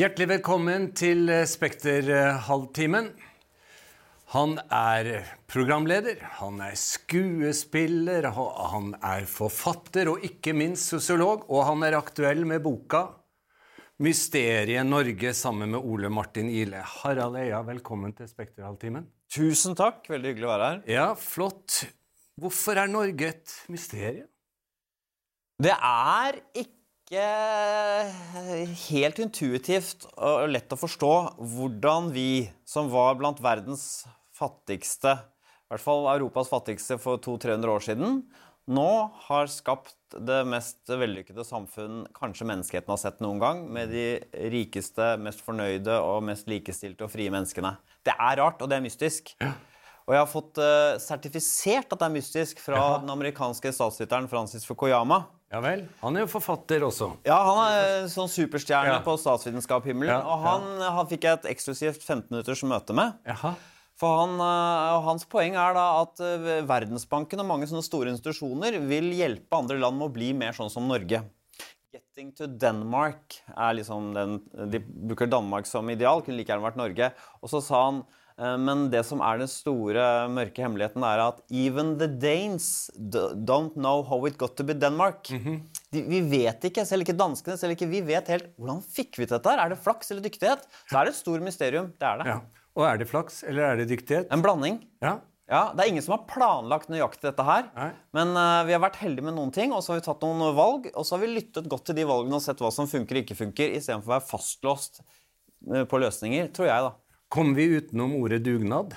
Hjertelig velkommen til Spekter-halvtimen. Han er programleder, han er skuespiller, han er forfatter og ikke minst sosiolog. Og han er aktuell med boka 'Mysteriet Norge' sammen med Ole Martin Ile. Harald Eia, velkommen til Spekter-halvtimen. Tusen takk. Veldig hyggelig å være her. Ja, flott. Hvorfor er Norge et mysterium? Det er ikke helt intuitivt og lett å forstå hvordan vi, som var blant verdens fattigste, i hvert fall Europas fattigste for 200-300 år siden, nå har skapt det mest vellykkede samfunn kanskje menneskeheten har sett noen gang, med de rikeste, mest fornøyde og mest likestilte og frie menneskene. Det er rart, og det er mystisk. Og jeg har fått uh, sertifisert at det er mystisk fra den amerikanske statsviteren Francis Fukuyama. Ja vel. Han er jo forfatter også. Ja, han er sånn superstjerne ja. på statsvitenskap-himmelen. Ja, og han, ja. han, fikk jeg et eksklusivt 15 minutters møte med. Jaha. For han, uh, Hans poeng er da at uh, Verdensbanken og mange sånne store institusjoner vil hjelpe andre land med å bli mer sånn som Norge. Getting to Denmark er liksom den, De bruker Danmark som ideal. Kunne like gjerne vært Norge. Og så sa han Eh, men det som er den store mørke hemmeligheten, er at even the Danes don't know how it got to be Denmark. Mm -hmm. De, vi vet ikke, selv ikke danskene, selv ikke vi vet helt hvordan fikk vi til dette. her? Er det flaks eller dyktighet? Så er det et stort mysterium. Det er det. Ja. Og er det flaks, eller er det dyktighet? En blanding. Ja. Ja, Det er ingen som har planlagt nøyaktig dette her. Nei. Men uh, vi har vært heldige med noen ting, og så har vi tatt noen valg. Og så har vi lyttet godt til de valgene og sett hva som funker og ikke funker, istedenfor å være fastlåst uh, på løsninger, tror jeg, da. Kom vi utenom ordet dugnad?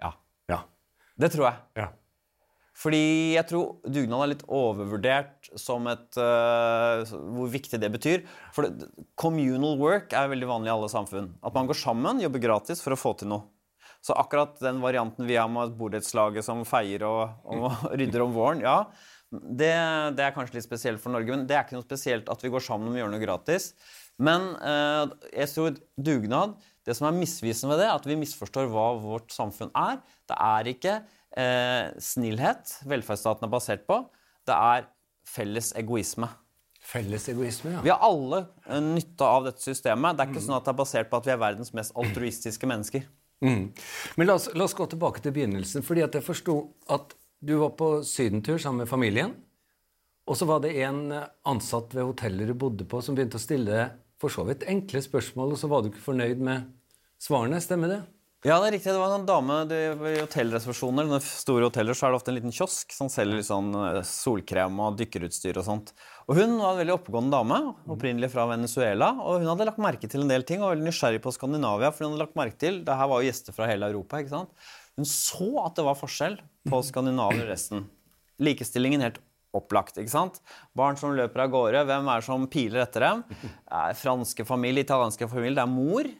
Ja. ja. Det tror jeg. Ja. Fordi jeg tror dugnad er litt overvurdert som et uh, Hvor viktig det betyr. For det, communal work er veldig vanlig i alle samfunn. At man går sammen, jobber gratis for å få til noe. Så akkurat den varianten vi har med borettslaget som feier og, og rydder om våren, ja, det, det, er kanskje litt spesielt for Norge. Men det er ikke noe spesielt at vi går sammen og gjør noe gratis. Men eh, jeg tror dugnad Det som er misvisende ved det, er at vi misforstår hva vårt samfunn er. Det er ikke eh, snillhet velferdsstaten er basert på. Det er felles egoisme. Felles egoisme, ja. Vi har alle eh, nytte av dette systemet. Det er ikke mm. sånn at det er basert på at vi er verdens mest altruistiske mennesker. Mm. Men la oss, la oss, gå tilbake til begynnelsen. fordi at jeg forsto at du var på sydentur sammen med familien. Og så var det en ansatt ved hotellet du bodde på, som begynte å stille for så vidt enkle spørsmål, og så var du ikke fornøyd med svarene. Stemmer det? Ja, det er riktig. Det var en dame i hotellreservasjoner. I store hoteller så er det ofte en liten kiosk som selger sånn eh, solkrem og dykkerutstyr og sånt. Og Hun var en veldig oppegående dame, opprinnelig fra Venezuela. og Hun hadde lagt merke til en del ting og var veldig nysgjerrig på Skandinavia. for hun hadde lagt merke til, det her var jo gjester fra hele Europa. ikke sant? Hun så at det var forskjell på Skandinavia og resten. Likestillingen helt opplagt. ikke sant? Barn som løper av gårde, hvem er det som piler etter dem? Er franske familie, italienske familie, det er mor.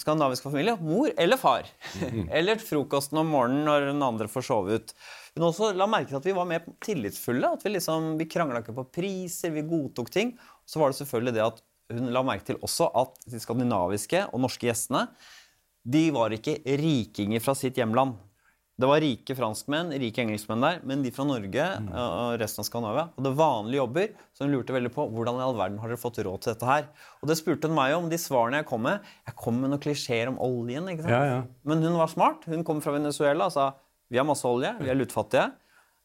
Skandinaviske familie, mor eller far. eller frokosten om morgenen når den andre får sove ut. Hun også la merke til at vi var mer tillitsfulle. at Vi liksom, vi krangla ikke på priser, vi godtok ting. Så var det selvfølgelig det at hun la merke til også at de skandinaviske og norske gjestene de var ikke rikinger fra sitt hjemland. Det var rike franskmenn, rike engelskmenn der, men de fra Norge mm. og resten av Skandinavia hadde vanlige jobber, så hun lurte veldig på hvordan i all verden har dere fått råd til dette her. Og det spurte hun meg om, de svarene jeg kom med. Jeg kom med noen klisjeer om oljen. ikke sant? Ja, ja. Men hun var smart. Hun kom fra Venezuela og sa vi har masse olje, vi er lutfattige.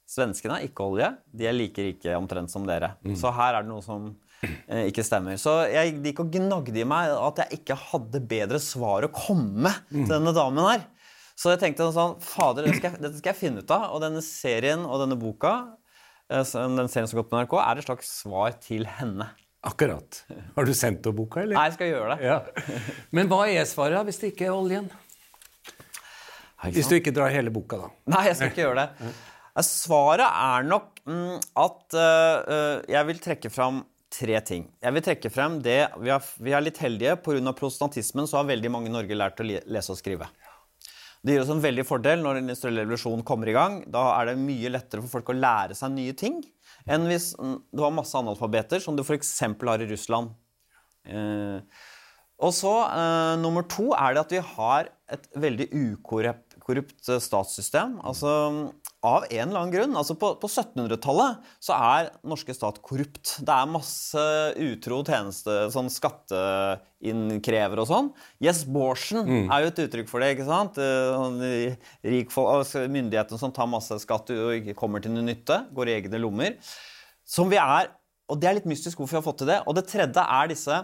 Svenskene har ikke olje. De er like rike omtrent som dere. Mm. Så her er det noe som eh, ikke stemmer. Så jeg gikk og gnagde i meg at jeg ikke hadde bedre svar å komme med mm. til denne damen her. Så jeg tenkte sånn Fader, dette skal, dette skal jeg finne ut av. Og denne serien og denne boka eh, den serien som går på NRK, er et slags svar til henne. Akkurat. Har du sendt henne boka, eller? Nei, jeg skal gjøre det. Ja. Men hva er svaret hvis det ikke er oljen? Hvis du ikke drar hele boka, da. Nei, jeg skal ikke gjøre det. Svaret er nok mm, at uh, jeg vil trekke fram tre ting. Jeg vil trekke frem det Vi, er litt heldige. Pga. protestantismen så har veldig mange i Norge lært å lese og skrive. Det gir oss en veldig fordel når den industrielle revolusjonen kommer i gang. Da er det mye lettere for folk å lære seg nye ting enn hvis du har masse analfabeter, som du f.eks. har i Russland. Eh, og så eh, Nummer to er det at vi har et veldig ukorrupt statssystem. Altså, av en eller annen grunn. Altså På, på 1700-tallet så er norske stat korrupt. Det er masse utro tjeneste, sånn skatteinnkrever og sånn. Jess Borsen mm. er jo et uttrykk for det. ikke sant? Eh, sånn Rikfolk, altså Myndighetene som tar masse skatt og ikke kommer til noe nytte, går i egne lommer. Som vi er, Og det er litt mystisk hvorfor vi har fått til det. Og det tredje er disse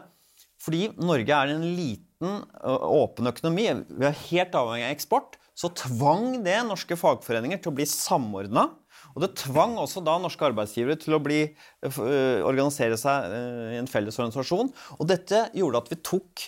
Fordi Norge er en liten, åpen økonomi. Vi er helt avhengig av eksport så tvang det norske fagforeninger til å bli samordna. Og det tvang også da norske arbeidsgivere til å bli, uh, organisere seg uh, i en felles organisasjon. Og dette gjorde at vi tok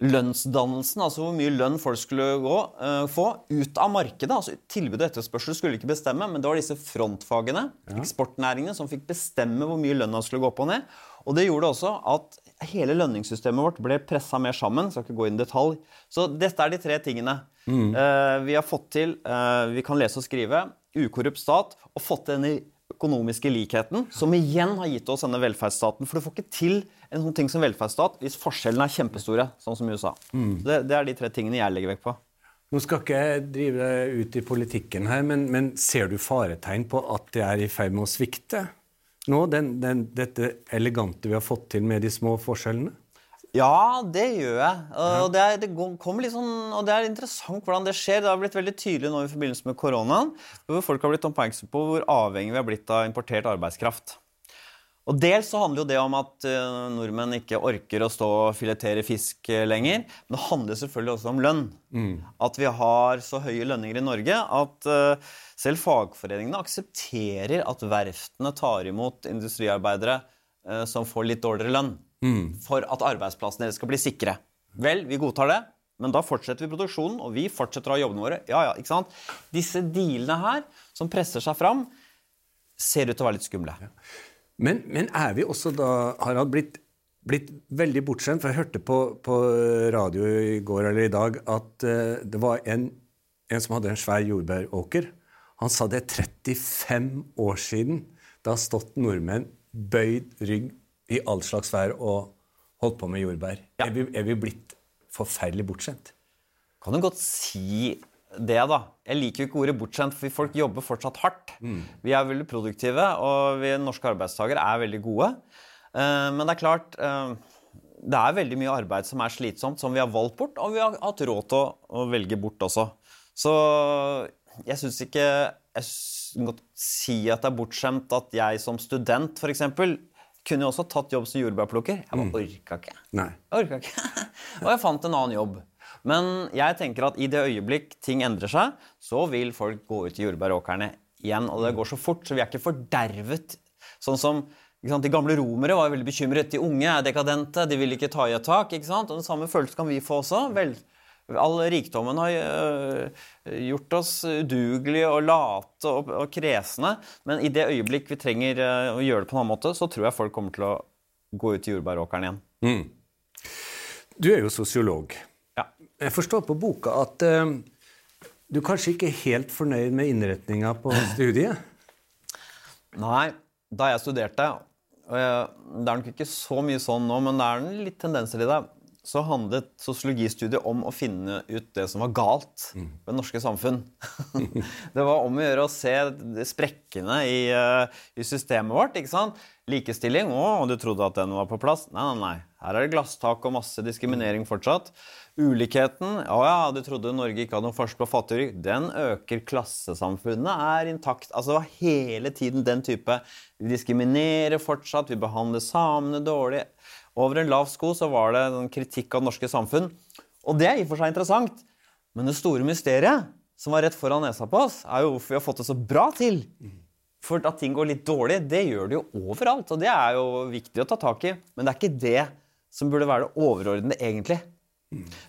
lønnsdannelsen, altså hvor mye lønn folk skulle gå, uh, få, ut av markedet. altså Tilbud og etterspørsel skulle ikke bestemme, men det var disse frontfagene, ja. eksportnæringene, som fikk bestemme hvor mye lønna skulle gå opp og ned. Og det gjorde også at hele lønningssystemet vårt ble pressa mer sammen. Skal ikke gå inn i detalj. Så dette er de tre tingene. Mm. Uh, vi har fått til uh, Vi kan lese og skrive. Ukorrupt stat. Og fått til denne økonomiske likheten, som igjen har gitt oss denne velferdsstaten. For du får ikke til en sånn ting som velferdsstat hvis forskjellene er kjempestore, sånn som i USA. Mm. Det, det, er de tre tingene jeg legger vekt på. Nå skal ikke jeg drive ut i politikken her, men, men ser du faretegn på at det er i ferd med å svikte? Nå, den, den, dette elegante vi har fått til med de små forskjellene? Ja, det gjør jeg. Og det, er, det sånn, og det er interessant hvordan det skjer. Det har blitt veldig tydelig nå i forbindelse med koronaen, hvor folk har blitt oppmerksom på hvor avhengig vi har blitt av importert arbeidskraft. Og Dels så handler jo det om at uh, nordmenn ikke orker å stå og filetere fisk uh, lenger. Men det handler selvfølgelig også om lønn. Mm. At vi har så høye lønninger i Norge at uh, selv fagforeningene aksepterer at verftene tar imot industriarbeidere som får litt dårligere lønn. Mm. For at arbeidsplassene deres skal bli sikre. Vel, vi godtar det. Men da fortsetter vi produksjonen, og vi fortsetter å ha jobbene våre. Ja, ja, ikke sant? Disse dealene her, som presser seg fram, ser ut til å være litt skumle. Ja. Men, men, er vi også da, Harald, blitt, blitt veldig bortskjemt? For jeg hørte på, på, radio i går eller i dag at uh, det var en, en, som hadde en svær jordbæråker. Han sa det er 35 år siden det har stått nordmenn bøyd rygg i all slags vær og holdt på med jordbær. Ja. Er, vi, er vi blitt forferdelig bortskjemt? Kan du godt si det, da. Jeg liker jo ikke ordet bortskjemt, for folk jobber fortsatt hardt. Mm. Vi er veldig produktive, og vi norske arbeidstakere er veldig gode. Uh, men det er klart uh, Det er veldig mye arbeid som er slitsomt, som vi har valgt bort, og vi har hatt råd til å, å velge bort også. Så jeg syns ikke Jeg kan godt si at det er bortskjemt at jeg som student, f.eks., kunne jo også tatt jobb som jordbærplukker. Jeg bare mm. orka ikke. Nei. Jeg orka ikke. og jeg fant en annen jobb. Men jeg tenker at i det øyeblikk ting endrer seg, så vil folk gå ut i jordbæråkrene igjen. Og det går så fort, så vi er ikke fordervet. Sånn som De gamle romere var veldig bekymret. De unge er dekadente, de vil ikke ta i et tak. ikke sant? Og Den samme følelsen kan vi få også. Vel, all rikdommen har øh, gjort oss udugelige og late og, og, kresne. Men i det øyeblikk vi trenger øh, å gjøre det på en annen måte, så tror jeg folk kommer til å gå ut i jordbæråkeren igjen. Mm. Du er jo sosiolog. Jeg forstår på boka at uh, du kanskje ikke er helt fornøyd med innretninga på studiet? Nei, da jeg studerte og jeg, Det er nok ikke så mye sånn nå, men det er litt tendenser i det. Så handlet sosiologistudiet om å finne ut det som var galt mm. ved det norske samfunn. det var om å gjøre å se sprekkene i, uh, i systemet vårt. ikke sant? Likestilling. Å, du trodde at den var på plass? Nei, nei, nei. Her er det glasstak og masse diskriminering fortsatt. Ulikheten Å ja, du trodde Norge ikke hadde noen forskjell på fattig Den øker. Klassesamfunnet er intakt. Altså, det var hele tiden den type Vi diskriminerer fortsatt, vi behandler samene dårlig. Over en lav sko så var det en kritikk av det norske samfunn. Og det er i og for seg interessant. Men det store mysteriet, som var rett foran nesa på oss, er jo hvorfor vi har fått det så bra til. For at ting går litt dårlig, det gjør det jo overalt. Og det er jo viktig å ta tak i. Men det er ikke det som burde være det overordnede, egentlig.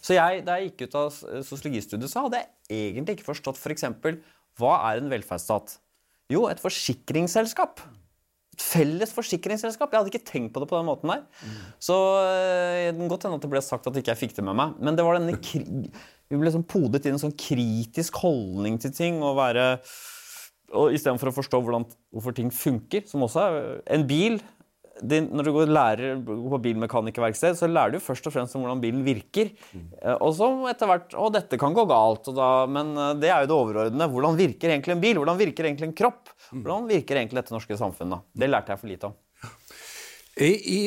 Så jeg, da jeg gikk ut av sosiologistudiet, så hadde jeg egentlig ikke forstått f.eks. For hva er en velferdsstat? Jo, et forsikringsselskap. Et felles forsikringsselskap. Jeg hadde ikke tenkt på det på den måten der. Mm. Så eh, det kan godt hende at det ble sagt at ikke jeg fikk det med meg. Men det var denne vi ble liksom podet inn en sånn kritisk holdning til ting. og være og Istedenfor å forstå hvordan, hvorfor ting funker, som også er En bil din, når du går, lærer på bilmekanikerverksted, så lærer du først og fremst om hvordan bilen virker. Mm. Og så etter hvert Å, dette kan gå galt. Da, men eh, det er jo det overordnede. Hvordan virker egentlig en bil? Hvordan virker egentlig en kropp? Hvordan virker egentlig dette norske samfunnet? Det lærte jeg for lite om. I, i,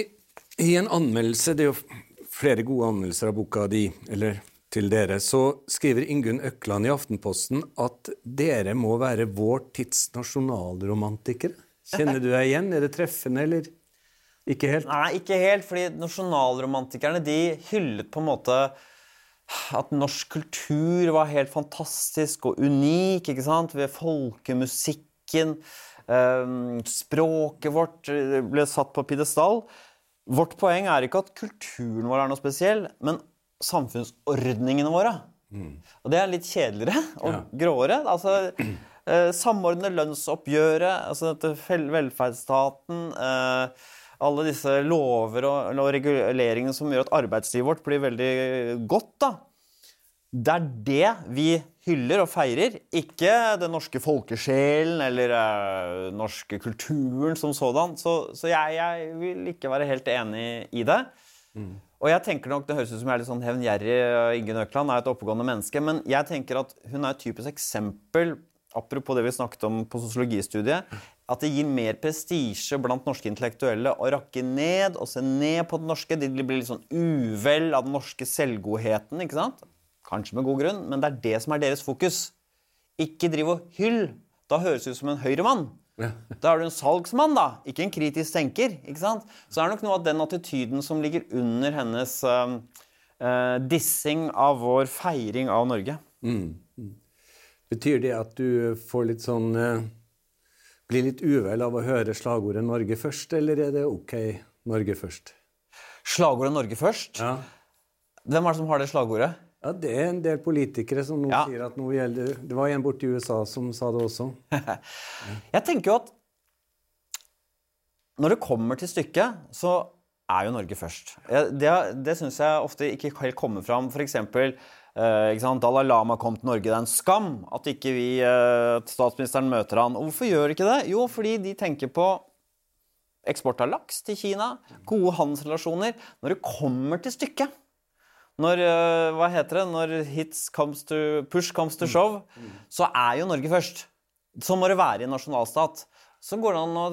I en anmeldelse, det er jo flere gode anmeldelser av boka di, eller til dere, så skriver Ingunn Økland i Aftenposten at dere må være vår tids nasjonalromantikere. Kjenner du deg igjen? Er det treffende, eller ikke helt? Nei, ikke helt, fordi nasjonalromantikerne de hyllet på en måte at norsk kultur var helt fantastisk og unik, ikke sant? Ved folkemusikken. eh, språket vårt eh, ble satt på pidestall. Vårt poeng er ikke at kulturen vår er noe spesiell, men samfunnsordningene våre. Og det er litt kjedeligere og Ja. gråere. Altså, eh, samordne lønnsoppgjøret, altså dette velferdsstaten eh, Alle disse lover og, og reguleringene som gjør at arbeidslivet vårt blir veldig godt. da. Det er det vi hyller og feirer, ikke den norske folkesjelen eller den norske kulturen som sådan. Så, så jeg, jeg vil ikke være helt enig i det. Og jeg tenker nok, Det høres ut som jeg er litt sånn hevngjerrig. Ingunn Økland er et oppegående menneske, men jeg tenker at hun er et typisk eksempel apropos det vi snakket om på sosiologistudiet, at det gir mer prestisje blant norske intellektuelle å rakke ned og se ned på det norske. De blir litt sånn uvel av den norske selvgodheten. ikke sant? Kanskje med god grunn, men det er det som er deres fokus. Ikke driv og hyll. Da høres du ut som en høyremann. Ja. Da er du en salgsmann, da, ikke en kritisk tenker. ikke sant? Så det er nok noe av den attityden som ligger under hennes uh, uh, dissing av vår feiring av Norge. Betyr det at du får litt sånn eh, Blir litt uvel av å høre slagordet 'Norge først', eller er det OK Norge først? Slagordet 'Norge først'. Ja. Hvem er det som har det slagordet? Ja, Det er en del politikere som nå Ja. sier at nå gjelder Det var en borte i USA som sa det også. Jeg tenker jo at når det kommer til stykket, så er jo Norge først. Det, det syns jeg ofte ikke helt kommer fram. For eksempel, eh? Dalai Lama kom til Norge. Det er en skam at ikke vi, eh, at statsministeren møter han. Og hvorfor gjør ikke det? Jo, fordi de tenker på eksport av laks til Kina, gode handelsrelasjoner. Når det kommer til stykket, når, eh, hva heter det, når hits comes to, push comes to shove, så er jo Norge først. Sånn må det være i en nasjonalstat. Så går det an å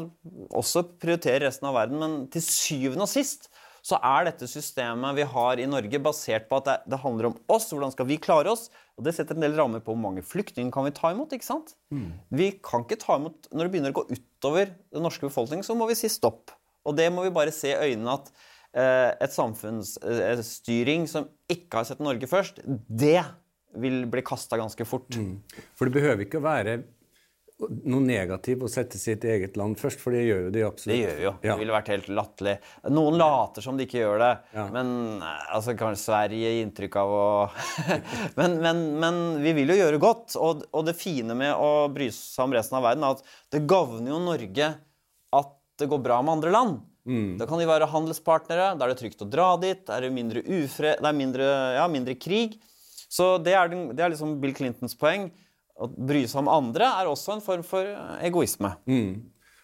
også prioritere resten av verden, men til syvende og sist så er dette systemet vi har i Norge, basert på at det, handler om oss. Hvordan skal vi klare oss? Og det setter en del rammer på hvor mange flyktninger kan vi ta imot. ikke sant? Vi kan ikke ta imot, Når det begynner å gå utover den norske befolkningen, så må vi si stopp. Og det må vi bare se i øynene at eh, et samfunnsstyring som ikke har sett Norge først, det vil bli kasta ganske fort. For det behøver ikke å være noe negativt å sette sitt eget land først, for det gjør jo de absolutt. Det gjør jo. Ja. Det ville vært helt latterlig. Noen later som de ikke gjør det, Ja. men eh, altså, kanskje Sverige gir inntrykk av å men, men, men vi vil jo gjøre godt. Og, og det fine med å bry seg om resten av verden, er at det gagner jo Norge at det går bra med andre land. Da kan de være handelspartnere, da er det trygt å dra dit, er det mindre ufred, det er mindre, ja, mindre krig. Så det er, den, det er liksom Bill Clintons poeng. Å bry seg om andre er også en form for egoisme.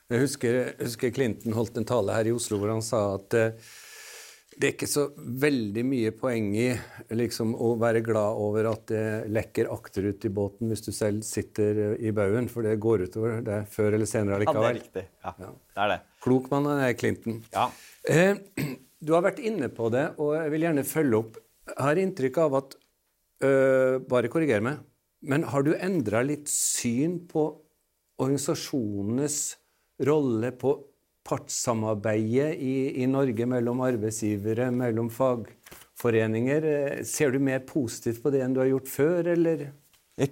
Jeg husker, husker Clinton holdt en tale her i Oslo hvor han sa at uh, det er ikke så veldig mye poeng i liksom, å være glad over at det lekker akterut i båten hvis du selv sitter eh, i baugen, for det går utover det før eller senere Ja, det er riktig. Ja, det er det. Klok mann er Clinton. Ja. Uh, du har vært inne på det, og jeg vil gjerne følge opp. Jeg har inntrykk av at uh, Bare korriger meg. Men har du endra litt syn på organisasjonenes rolle på partssamarbeidet i, i Norge mellom arbeidsgivere, mellom fagforeninger? Ser du mer positivt på det enn du har gjort før, eller?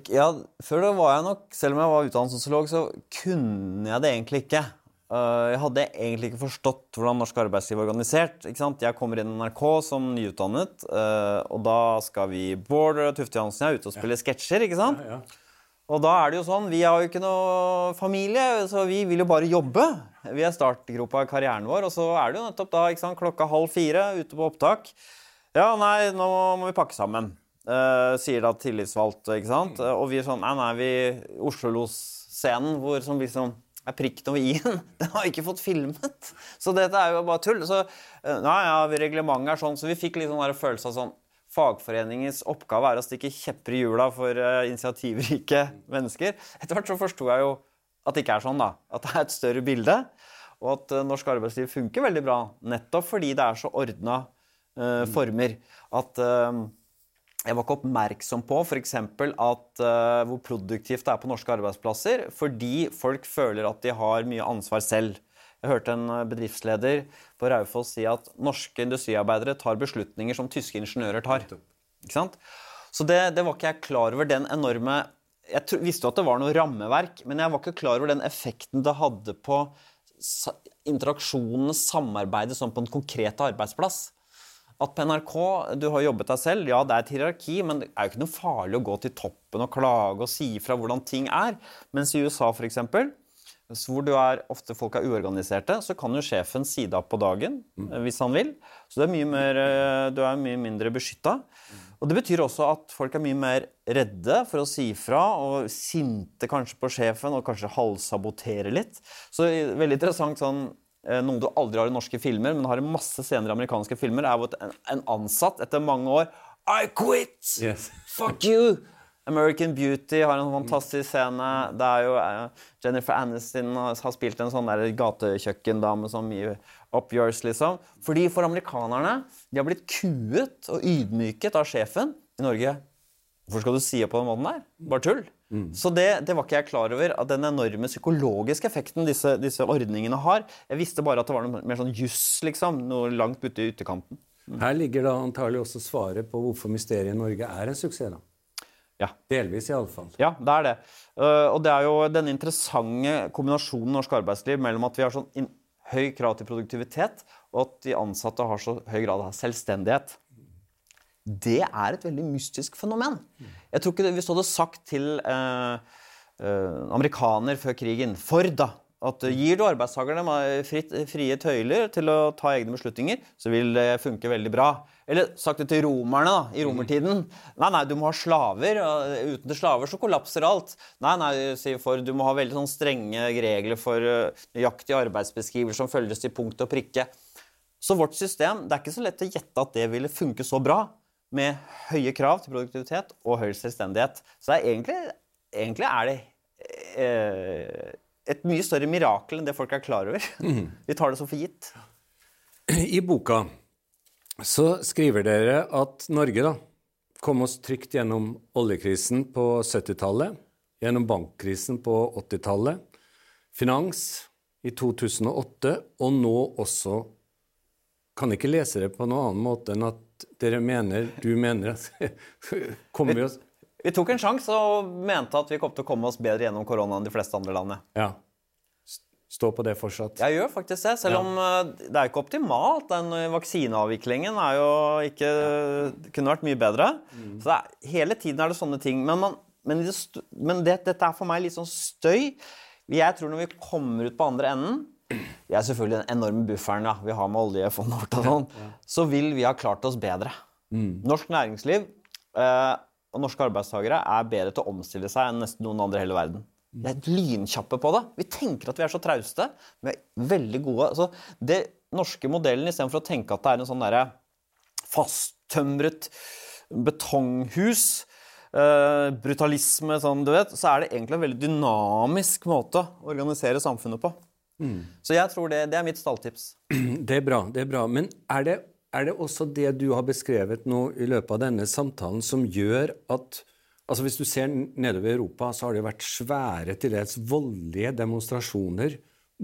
Ja, før det var jeg nok, selv om jeg var utdannet så kunne jeg det egentlig ikke. Uh, Jeg hadde egentlig ikke forstått hvordan norsk arbeidsliv er organisert. ikke sant? Jeg kommer inn i NRK som nyutdannet, uh, og da skal vi Bård Tufte Johansen og jeg ut og spille sketsjer. ikke sant? Ja. Og da er det jo sånn, vi har jo ikke noe familie, så vi vil jo bare jobbe. Vi er startgropa i karrieren vår, og så er det jo nettopp da ikke sant, klokka halv fire ute på opptak. Ja, nei, nå må vi pakke sammen, eh, sier da tillitsvalgt, ikke sant? Og vi er sånn, nei, nei, vi Oslo-losscenen hvor som liksom er prikken over i-en. Den har ikke fått filmet. Så dette er jo bare tull. Så eh, nei, ja, reglementet er sånn, så vi fikk litt sånn følelse av sånn Fagforeningens oppgave er å stikke kjepper i hjula for uh, initiativrike mennesker. Etter hvert så forsto jeg jo at det ikke er sånn, da. At det er et større bilde. Og at uh, norsk arbeidsliv funker veldig bra nettopp fordi det er så ordna uh, former. At jeg var ikke oppmerksom på f.eks. uh, hvor produktivt det er på norske arbeidsplasser, fordi folk føler at de har mye ansvar selv. Jeg hørte en eh, bedriftsleder på Raufoss si at norske industriarbeidere tar beslutninger som tyske ingeniører tar. Ikke sant? Så det, det var ikke jeg klar over den enorme Jeg visste jo at det var noe rammeverk, men jeg var ikke klar over den effekten det hadde på interaksjonen, samarbeidet, sånn på en konkret arbeidsplass at på NRK Du har jobbet deg selv. Ja, det er et hierarki, men det er jo ikke noe farlig å gå til toppen og klage og si ifra hvordan ting er. Mens i USA, f.eks., hvor du er, ofte folk er uorganiserte, så kan jo sjefen si det opp på dagen mm. hvis han vil. Så er mer, eh, du er mye mindre beskytta. Og det betyr også at folk er mye mer redde for å si ifra, og sinte kanskje på sjefen, og kanskje halvsabotere litt. Så veldig interessant sånn Eh, noe du aldri har i norske filmer, men har i masse scener i amerikanske filmer, er at en ansatt etter mange år I quit! Yes. Fuck you! American Beauty har en fantastisk scene. Det er jo uh, Jennifer Aniston har spilt en sånn gatekjøkkendame som mye up yours, liksom. Fordi for amerikanerne de har blitt kuet og ydmyket av sjefen. I Norge Hvorfor skal du si det på den måten der? Bare tull. Mm. Så det, det, var ikke jeg klar over, at den enorme psykologiske effekten disse, disse, ordningene har. Jeg visste bare at det var noe mer sånn juss, liksom. Noe langt ute i utekanten. Mm. Her ligger da antagelig også svaret på hvorfor Mysteriet i Norge er en suksess. da. Ja. Delvis, iallfall. Ja, det er det. Uh, og det er jo den interessante kombinasjonen norsk arbeidsliv mellom at vi har sånn høy krav til produktivitet, og at de ansatte har så høy grad av selvstendighet det er et veldig mystisk fenomen. Jeg tror ikke det, Hvis du hadde sagt til eh, eh, amerikaner før krigen, Ford, da, at gir du arbeidstakerne frie tøyler til å ta egne beslutninger, så vil det funke veldig bra. Eller sagt det til romerne da, i romertiden. Nei, nei, du må ha slaver. og Uten slaver så kollapser alt. Nei, nei, sier Ford, du må ha veldig sånn strenge regler for uh, nøyaktige arbeidsbeskrivelser som følges til punkt og prikke. Så vårt system, det er ikke så lett å gjette at det ville funke så bra med høye krav til produktivitet og høy selvstendighet. Så er egentlig, egentlig, er det eh, et mye større mirakel enn det folk er klar over. Mm. Vi tar det så for gitt. I boka så skriver dere at Norge da, kom oss trygt gjennom oljekrisen på 70-tallet, gjennom bankkrisen på 80-tallet, finans i 2008, og nå også Kan ikke lese det på noen annen måte enn at dere mener, du mener kommer vi oss Vi tok en sjanse og mente at vi kom til å komme oss bedre gjennom korona enn de fleste andre land. Ja. Stå på det fortsatt? Jeg gjør faktisk det. Selv ja. om det er ikke optimalt. Den vaksineavviklingen er jo ikke ja. kunne vært mye bedre. Mm. Så er, hele tiden er det sånne ting. Men, man, men, det, men det, dette er for meg litt sånn støy. Jeg tror når vi kommer ut på andre enden vi er selvfølgelig den enorme bufferen ja, vi har med oljefondet vårt, og sånn, ja. så vil vi ha klart oss bedre. Mm. Norsk næringsliv eh, og norske arbeidstakere er bedre til å omstille seg enn nesten noen andre i hele verden. Vi er lynkjappe på det. Vi tenker at vi er så trauste. Vi er veldig gode. Altså, det norske modellen, istedenfor å tenke at det er en sånn derre fasttømret betonghus Uh, brutalisme, sånn, du vet, så er det egentlig en veldig dynamisk måte å organisere samfunnet på. Mm. Så jeg tror det, det, er mitt stalltips. Det er bra. det er bra. Men er det, er det, også det du har beskrevet nå i løpet av denne samtalen, som gjør at altså Hvis du ser nedover Europa, så har det vært svære, til dels voldelige demonstrasjoner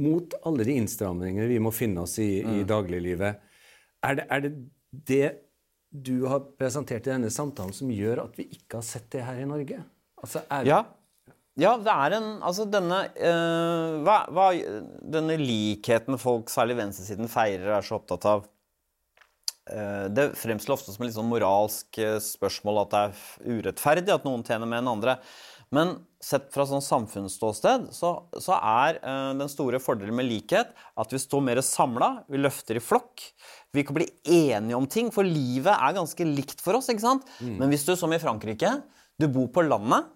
mot alle de innstramningene vi må finne oss i mm. i dagliglivet. Er det, er det det du har presentert i denne samtalen, som gjør at vi ikke har sett det her i Norge? Altså, er, ja. Ja, det er en Altså, denne uh, hva, hva, Denne likheten folk, særlig venstresiden, feirer og er så opptatt av uh, Det fremstår ofte som et litt sånn moralsk uh, spørsmål at det er urettferdig at noen tjener mer enn andre. Men sett fra sånn samfunnsståsted så, så er den store fordelen med likhet at vi står mer samla, vi løfter i flokk. Vi kan bli enige om ting, for livet er ganske likt for oss. ikke sant? Mm. Men hvis du, som i Frankrike, du bor på landet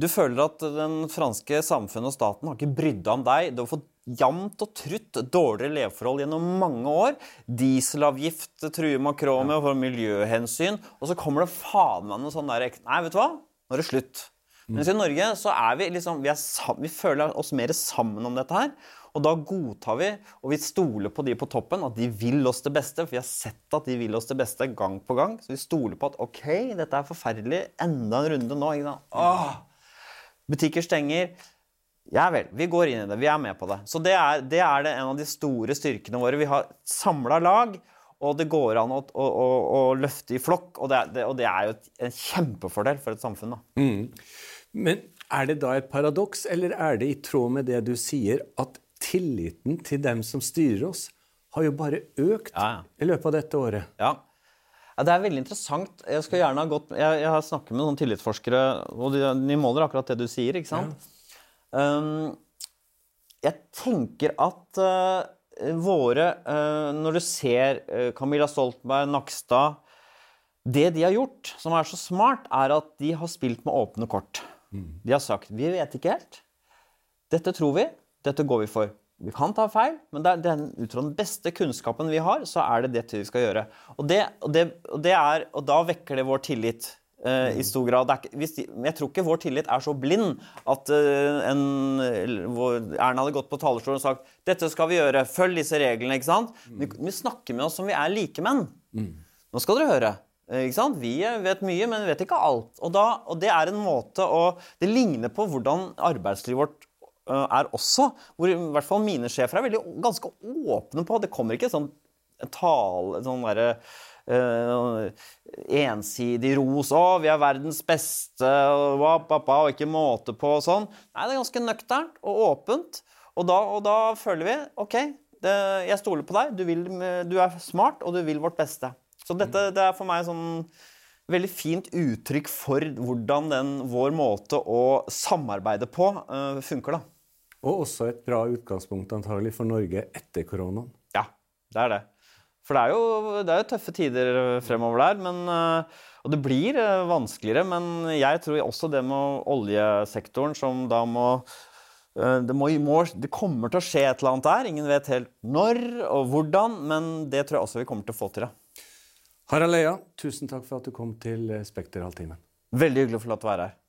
Du føler at den franske samfunnet og staten har ikke brydd om deg. Du har fått jevnt og trutt dårligere leveforhold gjennom mange år. Dieselavgift truer Macron med for miljøhensyn. Og så kommer det faen meg noe sånn der Nei, vet du hva? Nå er det slutt. Mens i Norge så er vi liksom vi, er vi føler oss mer sammen om dette her. Og da godtar vi, og vi stoler på de på toppen, at de vil oss det beste. For vi har sett at de vil oss det beste gang på gang. Så vi stoler på at OK, dette er forferdelig. Enda en runde nå. Ikke sant? Åh! Butikker stenger. Ja vel, vi går inn i det. Vi er med på det. Så det er, det er det en av de store styrkene våre. Vi har samla lag, og det går an å, å, å, å løfte i flokk. Og det, det, og det, er jo en kjempefordel for et samfunn. Mm. Men er det da et paradoks, eller er det i tråd med det du sier, at tilliten til dem som styrer oss, har jo bare økt ja, ja. i løpet av dette året? Ja. Ja, Det er veldig interessant. Jeg skal gjerne ha gått, jeg, jeg har snakket med noen tillitsforskere, og de, de, måler akkurat det du sier. ikke sant? Ja. Um, jeg tenker at uh, våre uh, Når du ser uh, Camilla Stoltenberg, Nakstad Det de har gjort, som er så smart, er at de har spilt med åpne kort. Mm. De har sagt 'vi vet ikke helt'. Dette tror vi. Dette går vi for. Vi kan ta feil, men det det ut fra den beste kunnskapen vi har, så er det det vi skal gjøre. Og, det, og, det, og, er, og da vekker det vår tillit uh, i stor grad. De, jeg tror ikke vår tillit er så blind at uh, en, Erna hadde gått på talerstolen og sagt 'Dette skal vi gjøre. Følg disse reglene.' ikke sant? Vi, vi snakker med oss som vi er likemenn. Nå skal dere høre. Ikke sant? Vi vet mye, men vi vet ikke alt. Og, da, og det er en måte å Det ligner på hvordan arbeidslivet vårt er også, hvor i hvert fall mine sjefer er veldig, ganske åpne på Det kommer ikke sånn tale sånn derre uh, ensidig ros 'Å, vi er verdens beste', og, wap, wap, og ikke måte på og sånn. Nei, det er ganske nøkternt og åpent. Og da, og da føler vi OK, det, jeg stoler på deg. Du, vil, du, er smart, og du vil vårt beste. Så dette det er for meg sånn veldig fint uttrykk for hvordan den, vår måte å samarbeide på uh, funker. da. Og også et bra utgangspunkt antagelig for Norge etter koronaen. Ja, det er det. For det er jo, det er jo tøffe tider fremover der. Men, eh, og det blir eh, vanskeligere. Men jeg tror også det med oljesektoren som da må eh, det, må, det, kommer til å skje et eller annet der. Ingen vet helt når og hvordan, men det tror jeg også vi kommer til å få til. Harald Eia, tusen takk for at du kom til Spekterhalvtimen. Veldig hyggelig å få lov til å være her.